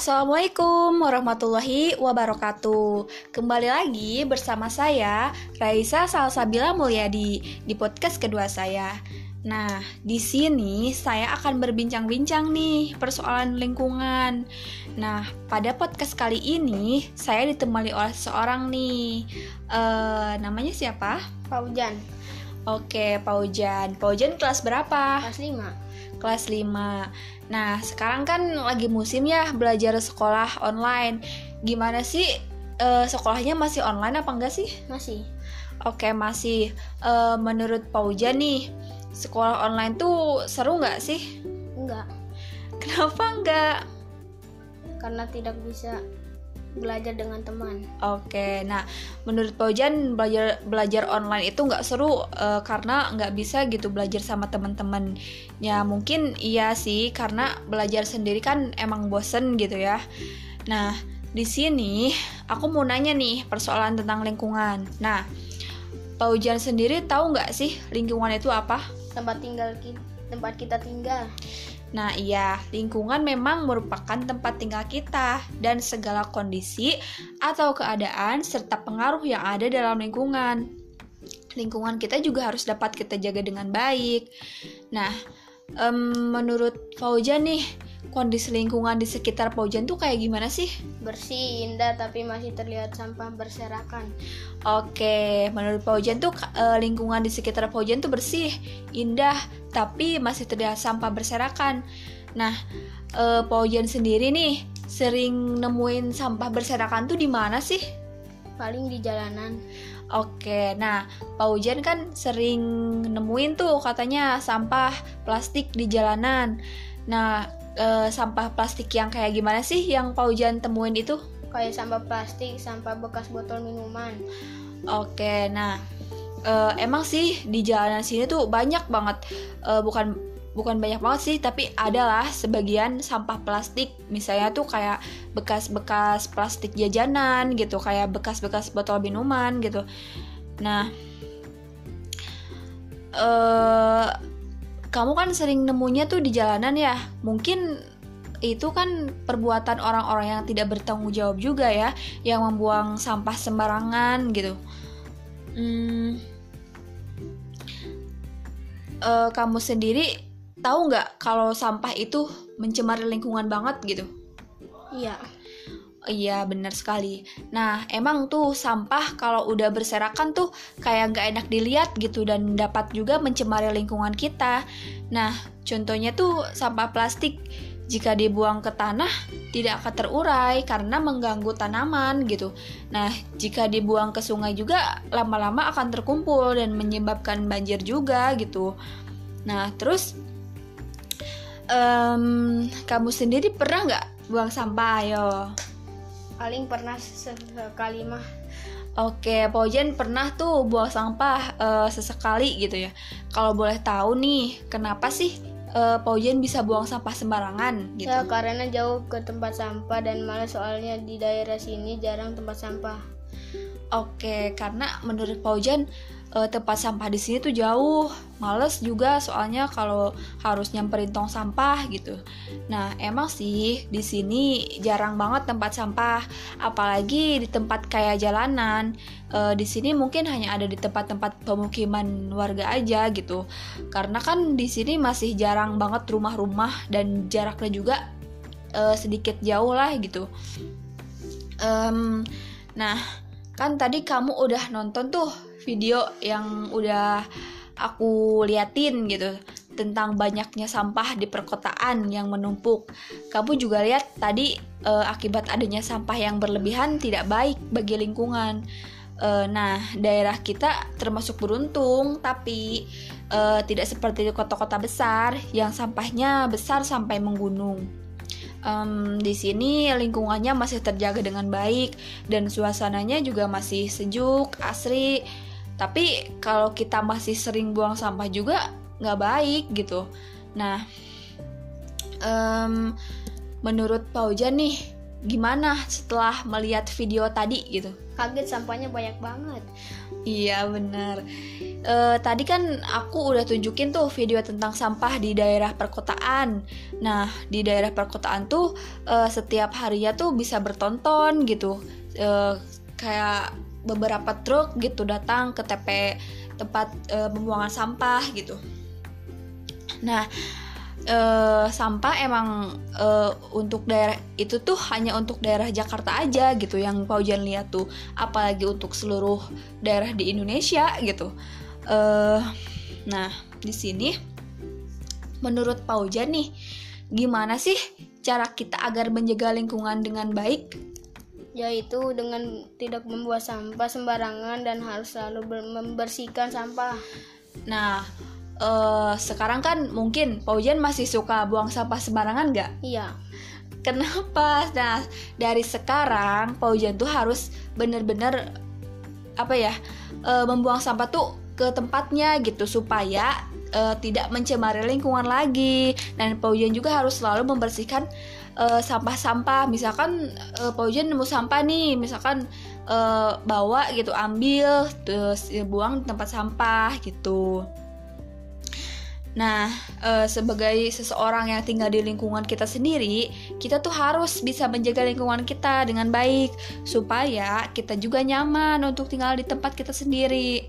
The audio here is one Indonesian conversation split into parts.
Assalamualaikum warahmatullahi wabarakatuh. Kembali lagi bersama saya Raisa Salsabila Mulyadi di podcast kedua saya. Nah, di sini saya akan berbincang-bincang nih persoalan lingkungan. Nah, pada podcast kali ini saya ditemani oleh seorang nih. Uh, namanya siapa? Paujan. Oke, Paujan. Paujan kelas berapa? Kelas 5. Kelas 5. Nah, sekarang kan lagi musim ya belajar sekolah online. Gimana sih uh, sekolahnya masih online apa enggak sih? Masih. Oke, masih. Uh, menurut Pauja nih, sekolah online tuh seru nggak sih? Enggak. Kenapa enggak? Karena tidak bisa belajar dengan teman. Oke, nah menurut Paujan belajar belajar online itu nggak seru uh, karena nggak bisa gitu belajar sama teman-teman. Ya mungkin iya sih karena belajar sendiri kan emang bosen gitu ya. Nah di sini aku mau nanya nih persoalan tentang lingkungan. Nah Paujan sendiri tahu nggak sih lingkungan itu apa? Tempat tinggal kita, tempat kita tinggal. Nah, iya, lingkungan memang merupakan tempat tinggal kita dan segala kondisi atau keadaan serta pengaruh yang ada dalam lingkungan. Lingkungan kita juga harus dapat kita jaga dengan baik. Nah, um, menurut Faujan nih, kondisi lingkungan di sekitar Paujan tuh kayak gimana sih? Bersih, indah, tapi masih terlihat sampah berserakan. Oke, menurut Paujan tuh uh, lingkungan di sekitar Paujan tuh bersih, indah, tapi masih terlihat sampah berserakan. Nah, uh, Paujan sendiri nih sering nemuin sampah berserakan tuh di mana sih? Paling di jalanan. Oke, nah Paujan kan sering nemuin tuh katanya sampah plastik di jalanan. Nah, uh, sampah plastik yang kayak gimana sih yang Paujan temuin itu? Kayak sampah plastik, sampah bekas botol minuman. Oke, nah uh, emang sih di jalanan sini tuh banyak banget, uh, bukan bukan banyak banget sih, tapi adalah sebagian sampah plastik, misalnya tuh kayak bekas-bekas plastik jajanan gitu, kayak bekas-bekas botol minuman gitu. Nah, uh, kamu kan sering nemunya tuh di jalanan ya. Mungkin itu kan perbuatan orang-orang yang tidak bertanggung jawab juga ya yang membuang sampah sembarangan gitu. Hmm, uh, kamu sendiri tahu nggak kalau sampah itu mencemari lingkungan banget gitu? Iya Iya benar sekali. Nah emang tuh sampah kalau udah berserakan tuh kayak nggak enak dilihat gitu dan dapat juga mencemari lingkungan kita. Nah contohnya tuh sampah plastik jika dibuang ke tanah tidak akan terurai karena mengganggu tanaman gitu. Nah jika dibuang ke sungai juga lama-lama akan terkumpul dan menyebabkan banjir juga gitu. Nah terus um, kamu sendiri pernah nggak buang sampah ayo? Paling pernah sekali mah Oke, Paujen pernah tuh buang sampah uh, sesekali gitu ya. Kalau boleh tahu nih, kenapa sih uh, Paujen bisa buang sampah sembarangan gitu? Ya, karena jauh ke tempat sampah dan malah soalnya di daerah sini jarang tempat sampah. Oke, karena menurut Paujen uh, tempat sampah di sini tuh jauh, males juga soalnya kalau harus nyamperin tong sampah gitu. Nah emang sih di sini jarang banget tempat sampah, apalagi di tempat kayak jalanan. Uh, di sini mungkin hanya ada di tempat-tempat pemukiman warga aja gitu, karena kan di sini masih jarang banget rumah-rumah dan jaraknya juga uh, sedikit jauh lah gitu. Um, nah kan tadi kamu udah nonton tuh video yang udah aku liatin gitu tentang banyaknya sampah di perkotaan yang menumpuk. Kamu juga lihat tadi e, akibat adanya sampah yang berlebihan tidak baik bagi lingkungan. E, nah, daerah kita termasuk beruntung, tapi e, tidak seperti kota-kota besar yang sampahnya besar sampai menggunung. Um, di sini lingkungannya masih terjaga dengan baik dan suasananya juga masih sejuk, asri tapi kalau kita masih sering buang sampah juga nggak baik gitu. Nah um, menurut Paujan nih gimana setelah melihat video tadi gitu? Kaget sampahnya banyak banget. Iya bener e, Tadi kan aku udah tunjukin tuh video tentang sampah di daerah perkotaan. Nah di daerah perkotaan tuh e, setiap harinya tuh bisa bertonton gitu. E, Kayak beberapa truk gitu datang ke TP tempat e, pembuangan sampah gitu. Nah uh, sampah emang uh, untuk daerah itu tuh hanya untuk daerah Jakarta aja gitu yang Paujan lihat tuh. Apalagi untuk seluruh daerah di Indonesia gitu. Uh, nah di sini menurut Paujan nih gimana sih cara kita agar menjaga lingkungan dengan baik yaitu dengan tidak membuat sampah sembarangan dan harus selalu membersihkan sampah nah uh, sekarang kan mungkin Paujan masih suka buang sampah sembarangan nggak? Iya. Kenapa? Nah dari sekarang Paujan tuh harus bener-bener apa ya uh, membuang sampah tuh ke tempatnya gitu supaya uh, tidak mencemari lingkungan lagi. Dan Paujan juga harus selalu membersihkan sampah-sampah. Misalkan uh, Paujan nemu sampah nih misalkan uh, bawa gitu ambil terus buang di tempat sampah gitu. Nah, e, sebagai seseorang yang tinggal di lingkungan kita sendiri, kita tuh harus bisa menjaga lingkungan kita dengan baik supaya kita juga nyaman untuk tinggal di tempat kita sendiri.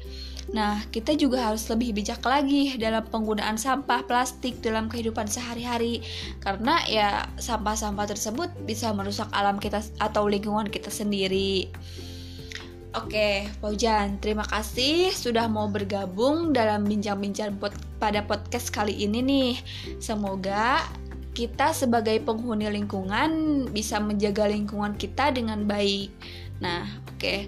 Nah, kita juga harus lebih bijak lagi dalam penggunaan sampah plastik dalam kehidupan sehari-hari karena ya sampah-sampah tersebut bisa merusak alam kita atau lingkungan kita sendiri. Oke, Paujan, terima kasih sudah mau bergabung dalam bincang-bincang pod pada podcast kali ini nih. Semoga kita sebagai penghuni lingkungan bisa menjaga lingkungan kita dengan baik. Nah, oke.